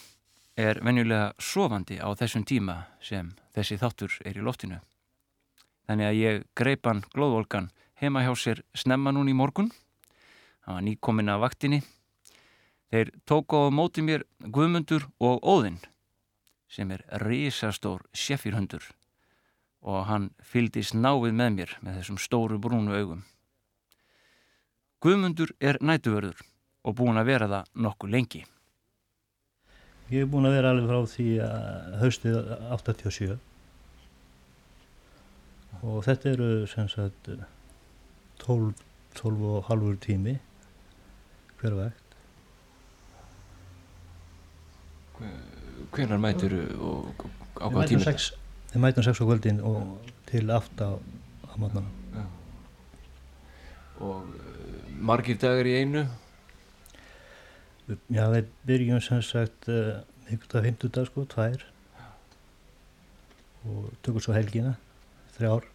er venjulega sofandi á þessum tíma sem þessi þáttur er í loftinu. Þannig að ég greip hann glóðvolkan heima hjá sér snemma núni í morgun. Hann var nýkominn af vaktinni. Þeir tóku á móti mér Guðmundur og Óðinn sem er risastór sjeffirhundur og hann fyldist náið með mér með þessum stóru brúnu augum. Guðmundur er nætuvörður og búin að vera það nokkuð lengi. Ég er búin að vera alveg frá því að haustið 87 og þetta eru sem sagt 12, 12 og halvur tími hver vegt. Hvernar mætur og á hvað tíma? við mætum 6 á kvöldin og til 8 á, mótnana. Og uh, margir dagar í einu? Já, við byrjum sem sagt ykkur að 50 dag sko, tvær og tökum svo helgina, þrjár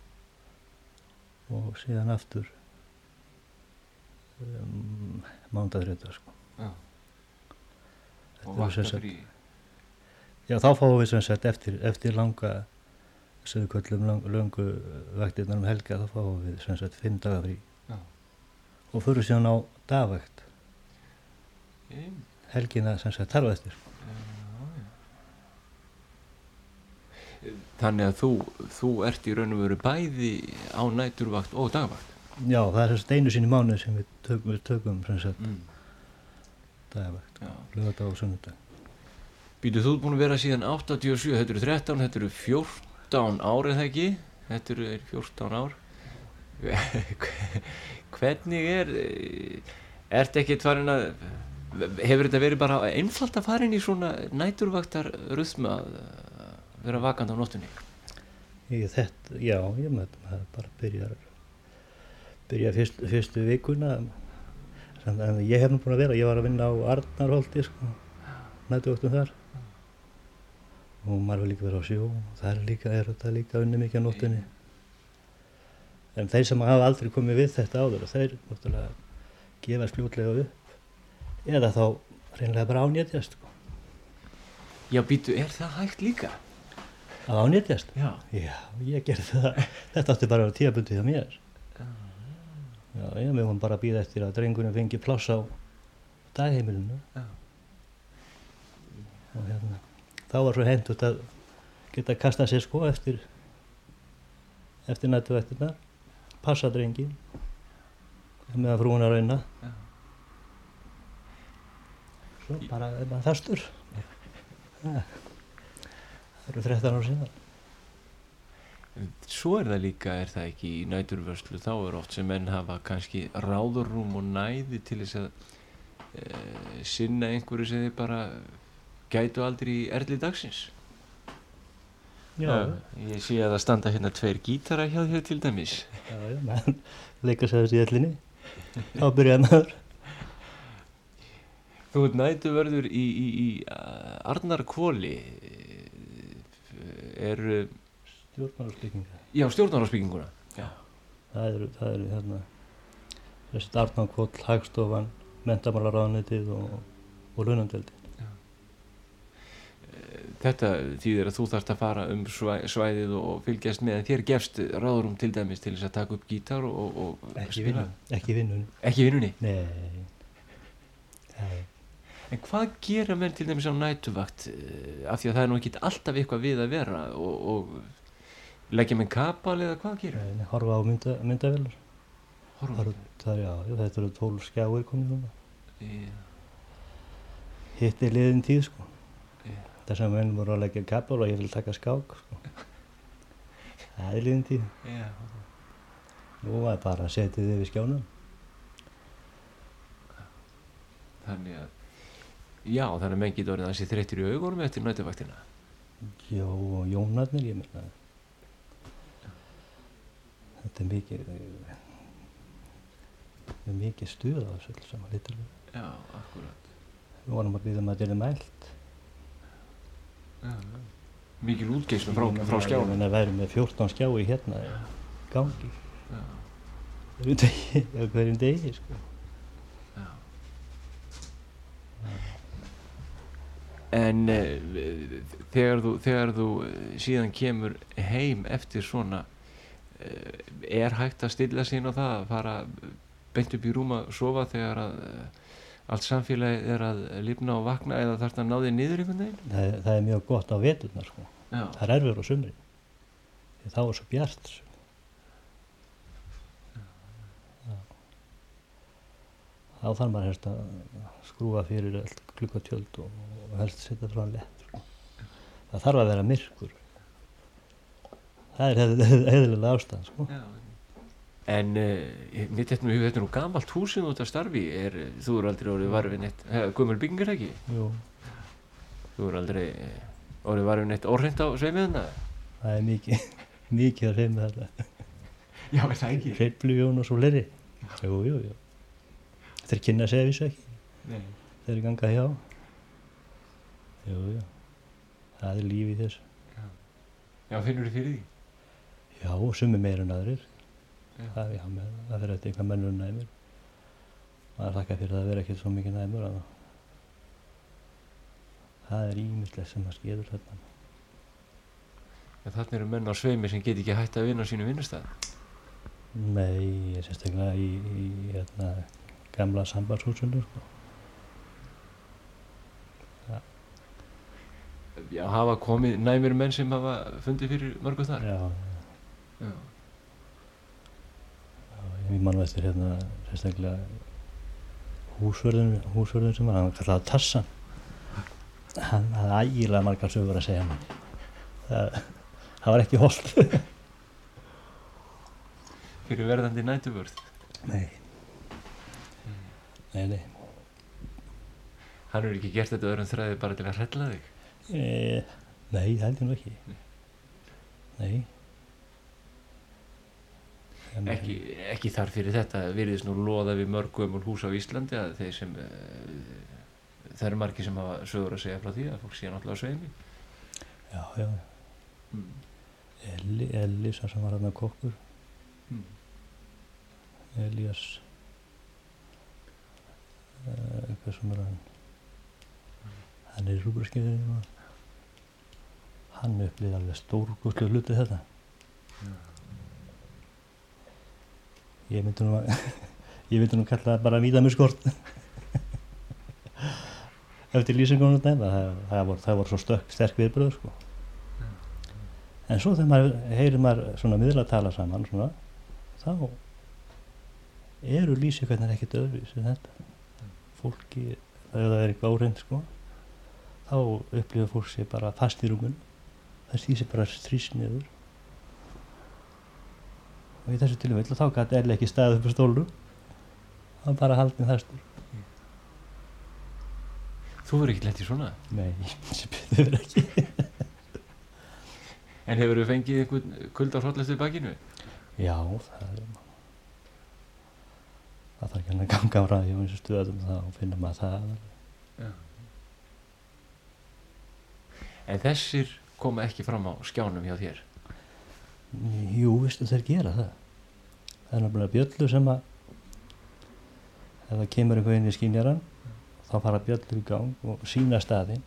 og síðan aftur um, mándag þrjóta sko. Og eru sem vakta sagt- frí? Já, þá fáum við sem sagt eftir, eftir langa sem við köllum lang, löngu vaktirnar um helga þá fáum við sem sagt fimm daga frí Já. og fyrir síðan á dagvakt Ég- helgina sem sagt þarf eftir Þannig að þú, þú ert í raun og veru bæði á næturvakt og dagvakt. Já, það er sem sagt einu sinni mánuð sem við tökum, við tökum sem sagt Mm. dagvakt, Já. lögadag og sunnudag Býtu, þú ert búin að vera síðan 87, þetta eru 13, þetta eru 14 ár eða ekki? Þetta eru er 14 ár. Hvernig er, ertu ekkert farin að, hefur þetta verið bara einfalt að fara inn í svona næturvaktar röðsmu að vera vakand á nóttunni? Ég, þetta, já, ég það bara byrjar byrja fyrst, fyrstu vikuna en, ég hef nú búin að vera, ég var að vinna á Arnarholti sko, nætuvöktum þar og maður vil líka vera á sjó það er líka, er þetta líka unni mikið á nóttunni en þeir sem hafa aldrei komið við þetta áður þeir náttúrulega gefast fljótlega upp eða þá reynlega bara ánýtjast sko, Já, býtu, er það hægt líka? að ánýtjast Já. Já, ég gerði það. Þetta átti bara að vera tíabundið hjá mér. Já, ég með hún bara býða eftir að drengurinn fengi pláss á dagheimilinu. Já. Og hérna, þá var svo hendut að geta kastað sér sko eftir, eftir nættuvættirnar, passa drengin, með að frúin að rauna. Svo bara er maður þastur. Ja. Það eru 13 ára síðan. Svo er það líka, er það ekki í næturvörslu, þá er oft sem menn hafa kannski ráðurrúm og næði til þess að e, sinna einhverju sem þið bara gætu aldrei í erli dagsins. Já, Ég sé að það standa hérna tveir gítara hjá þér til dæmis. Já, já, menn leika sér þessi ellinni. Þá byrjaði maður. Þú ert næturvörður í, í, í Arnarkvóli, er, Stjórnmálarsbygginga. já, stjórnarásbygginguna. Það eru, það eru hérna, þessi Dartnankvóll, Hagstofan, Mentamálaráðnitið og, og Lunandeldi. Þetta þýðir að þú þarft að fara um svæ, svæðið og fylgjast með en þér gefst ráðurum til dæmis til þess að taka upp gítar og, og Ekki spila. Ekki vinnun. Ekki vinnunni? Nei. Nei. En hvað gera menn til dæmis á nætuvakt eh, af því að það er nú ekki alltaf eitthvað við að vera og, og leggja með kapal eða hvað gera? Nei, horfa á mynda, myndavélar. Horfa Það er, já, já, þetta eru tólf skjáir komið núna. Já. hitt er liðin tíð sko þess að menn voru að leggja kapal og ég vil taka skák sko. það er liðin tíð Já. nú var bara að setja þið við skjánum Þannig að, já, þannig að menn getur orðið þessi þreyttir í augunum eftir nætuvaktina. Jó, og Jónarnir, ég meina þetta er mikið er mikið stuð á þessu Já, akkurat. við vorum að býða um að er mælt Já, já. Mikil útgeislum frá, frá ég skjánum. meina væri með 14 skjái hérna gangi hverjum degi, sko. En uh, þegar þú, þegar þú eh, síðan kemur heim eftir svona, uh, er hægt að stilla sín á það að fara beint upp í rúm að sofa þegar að uh, allt samfélagið er að lifna og vakna eða þarf það að ná þig niður einhvern veginn? það, það er mjög gott á veturnar sko. Það er erfur á sumrin því þá er svo bjart sko. Þá þarf maður helst að skrúfa fyrir klukkatjöld og, og helst setja frá lett sko. það þarf að vera myrkur það er heðilega ástæðan sko. Já, en uh, mitt þetta nú, þetta er nú gamalt húsið þú ert að starfi, er, þú eru aldrei orðið varfið neitt, gömul byggingar ekki? Jú, Þú eru aldrei eh, orðið varfið neitt orðrind á sveimiðuna? það er mikið mikið að reyna þetta Já, er það ekki? Hreyflujón og svo jú, jú þeir kynna að vissu ekki Nei. þeir ganga hjá jú, jú það er líf í þessu Já, finnur þið fyrir því? já, sumi meira en aðrir Já. Það, já, með, það fyrir eftir eitthvað mennur næmur maður þakka fyrir það að vera ekkert svo mikið næmur að það er ímislegt sem að skeður þarna En þannig eru menn á sveimi sem get ekki hægt að vinna á sínu vinnustæð. nei, ég er sérstaklega í, í hérna, gamla sambandshúsunum sko. Já, hafa komið næmir menn sem hafa fundið fyrir mörgu þar. já, Já. já, ég man eftir hérna sérstaklega húsvörðun húsvörðun sem var, hann var kallað Tassan hann hafði ægilega margar sögur að segja hann. Það, það var ekki holdt. Fyrir verðandi nætuvörð. nei. Nei, nei. Hann hefur ekki gert þetta öðrum þræði bara til að hrella þig. e, nei, það held ég nú ekki. Nei. En- Ekki, ekki þar fyrir þetta virðist nú loða við mörgum hús á Íslandi að þeir sem uh, það eru margir sem hafa sögur að segja frá því að fólk sé náttúrulega sveimi. já, já, Mm. Elli, Elli sem var hann að kokkur Mm. Elías uh, eitthvað sem er hann hann er í rúbraskeiðinu hann upplýði alveg stórgóðslega hluti þetta ég myndi nú að ég myndi nú kalla það bara víða með skort eftir lýsingunum dæma það, það, voru, það voru svo stökk, sterk viðbröð sko. en svo þegar maður heyrir maður svona miðla að tala saman svona, þá eru lýsingarnir ekkert öðruvísi en þetta. Fólki, þegar það er eitthvað óreind sko, þá upplifir fólk sér bara fast í rúmun það stýsir bara strís niður og í þessu tilvæg þá gæti Elli ekki staðið upp á stólu það var bara haldin þarstur Þú verður ekki lett í svona. nei, betur verið ekki En hefur þú fengið einhvern kulda hróllast í bakinu? já, það er það þarf ekki hann að ganga á ræði og eins og stöðum þá finnum maður það En þessir koma ekki fram á skjánum hjá þér. Jú, veistu þeir gera það. Það er náttúrulega bjöllu sem að ef það kemur einhver inn í skynjaran þá fara bjöllur í gang og sína staðinn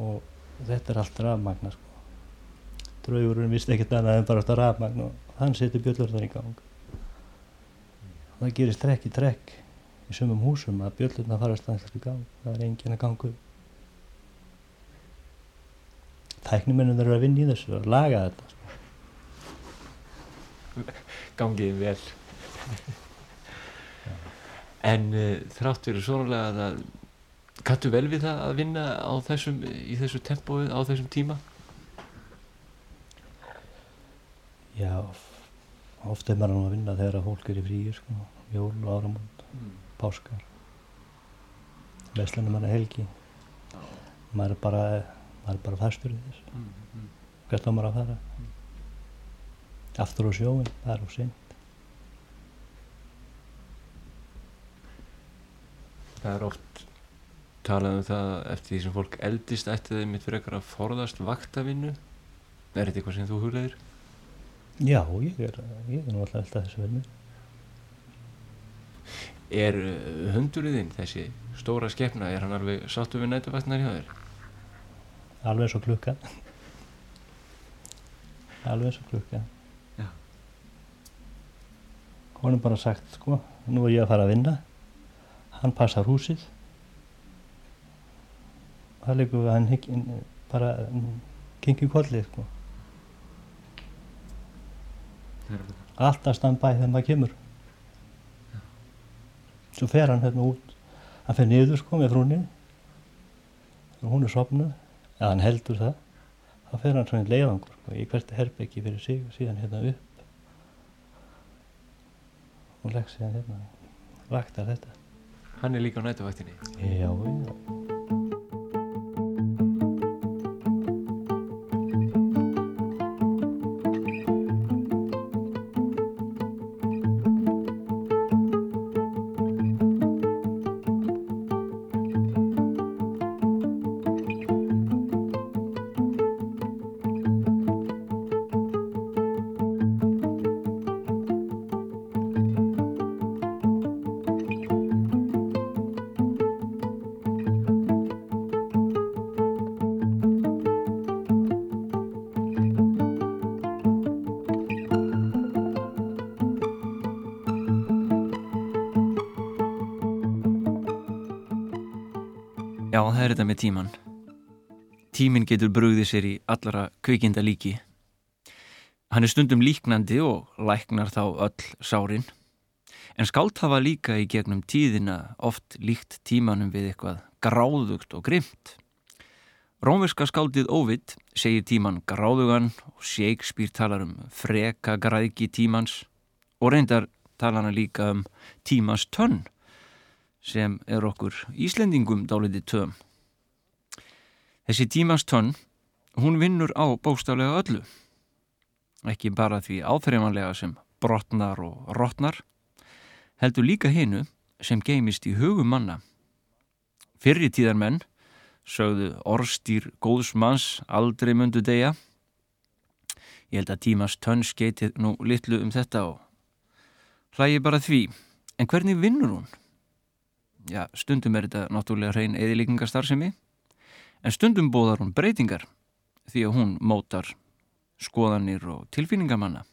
og þetta er allt rafmagna sko. Draugurinn vist ekkert annað en bara þetta rafmagn og hann setur bjöllur þar í gang. Það gerist trekk í trekk í sumum húsum að bjöllurna fara staðist í gang. Það er engin að gangu. Tæknimennum eru að vinna í þessu og laga þetta. Gangiði vel. en uh, þrátt fyrir svonulega að Kattu vel við það að vinna þessum, í þessu tempói á þessum tíma? Já, ofta er maður nú að vinna þegar að fólk er í fríi, sko, jól, áramónd, mm. páskar, veslunum manna helgi. Já. Maður er bara, maður er bara fastur í þess. Mm, mm. Hvert á maður að fara? Aftur á sjóin, það er á synd. Það er oft talað um það eftir því sem fólk eldist ætti þeim mitt fyrir eitthvað að forðast vaktavinnu. Er þetta eitthvað sem þú hugleðir? Já, ég er, ég er nú alltaf alltaf þessu verðinu. Er uh, hundurinn þessi stóra skefna, er hann alveg sáttu við nætuvætnar hjá þér? Alveg svo klukka. Alveg svo klukka. Hún er bara sagt, sko, nú er ég að fara að vinna. Hann passar húsið. Það líka að hann bara kengir kollið, sko. alltaf standbæði þegar maður kemur. Svo fer hann hérna út. Hann fer niður sko með frúni og hún er sopnuð eða hann heldur það. Þá fer hann svona leiðangur sko, í hvert herbyggi fyrir sig og síðan hérna upp og legg síðan hérna vaktar þetta Hann er líka á nætuvaktinni? Já, já tíman. Tímin getur brugðið sér í allara kvikinda líki. Hann er stundum líknandi og læknar þá öll sárin. En skált hafa líka í gegnum tíðina oft líkt tímanum við eitthvað gráðugt og grimt. Rómverska skáldið Óvitt segir tíman gráðugan og Shakespeare talar um freka græki tímans og reyndar talar hann líka um tímans tönn sem er okkur Íslendingum dálitið töm. Þessi tímans tönn, hún vinnur á bóstaflega öllu. Ekki bara því áþreifanlega sem brotnar og rotnar, heldur líka hinnu sem geimist í hugum manna. Fyrri tíðar menn sögðu orstýr góðsmanns aldrei mundu degja. Ég held að tímans tönn skeitið nú litlu um þetta og hlægi bara því. En hvernig vinnur hún? Já, stundum er þetta náttúrulega hrein eðilíkingastarðsemi En stundum bóðar hún breytingar því að hún mótar skoðanir og tilfinningamanna.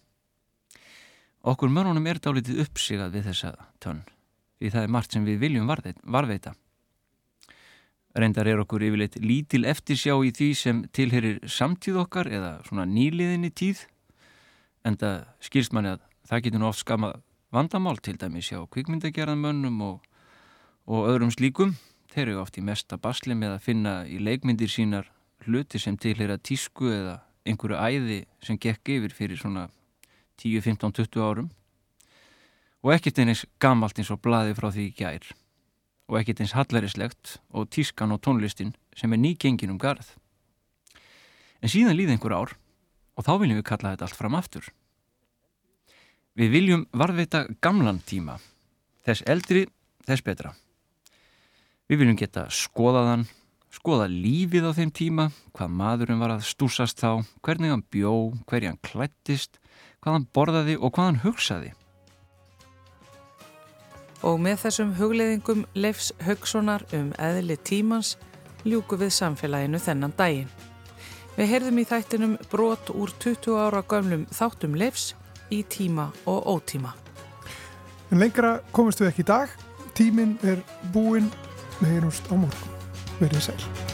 Okkur mörnunum er dálítið uppsigað við þessa tönn því það er margt sem við viljum varveita. Reyndar er okkur yfirleitt lítil eftirsjá í því sem tilherir samtíð okkar eða svona nýliðinni tíð en það skýrst manni að það getur oft skama vandamál til dæmis hjá kvikmyndagerðanmönnum og, og öðrum slíkum Þeir eru oft í mesta basli með að finna í leikmyndir sínar hluti sem tilhera tísku eða einhverju æði sem gekk yfir fyrir svona 10, 15, 20 árum og ekkert eins gamalt eins og blaði frá því gær og ekkert eins hallarislegt og tískan og tónlistin sem er nýgengin um garð. En síðan líði einhver ár og þá viljum við kalla þetta allt fram aftur. Við viljum varðveita gamlan tíma, þess eldri, þess betra. Við viljum geta skoðaðan, skoða lífið á þeim tíma, hvað maðurinn var að stúsast þá, hvernig hann bjó, hverja hann klættist, hvað hann borðaði og hvað hann hugsaði. Og með þessum hugleðingum Leifs Haugssonar um eðli tímans ljúku við samfélaginu þennan daginn. Við heyrðum í þættinum brot úr 20 ára gömlum þáttum Leifs í tíma og ótíma. En lengra komist við ekki í dag. Tíminn er búinn Við heyrumst á morgun. Verðið sæl.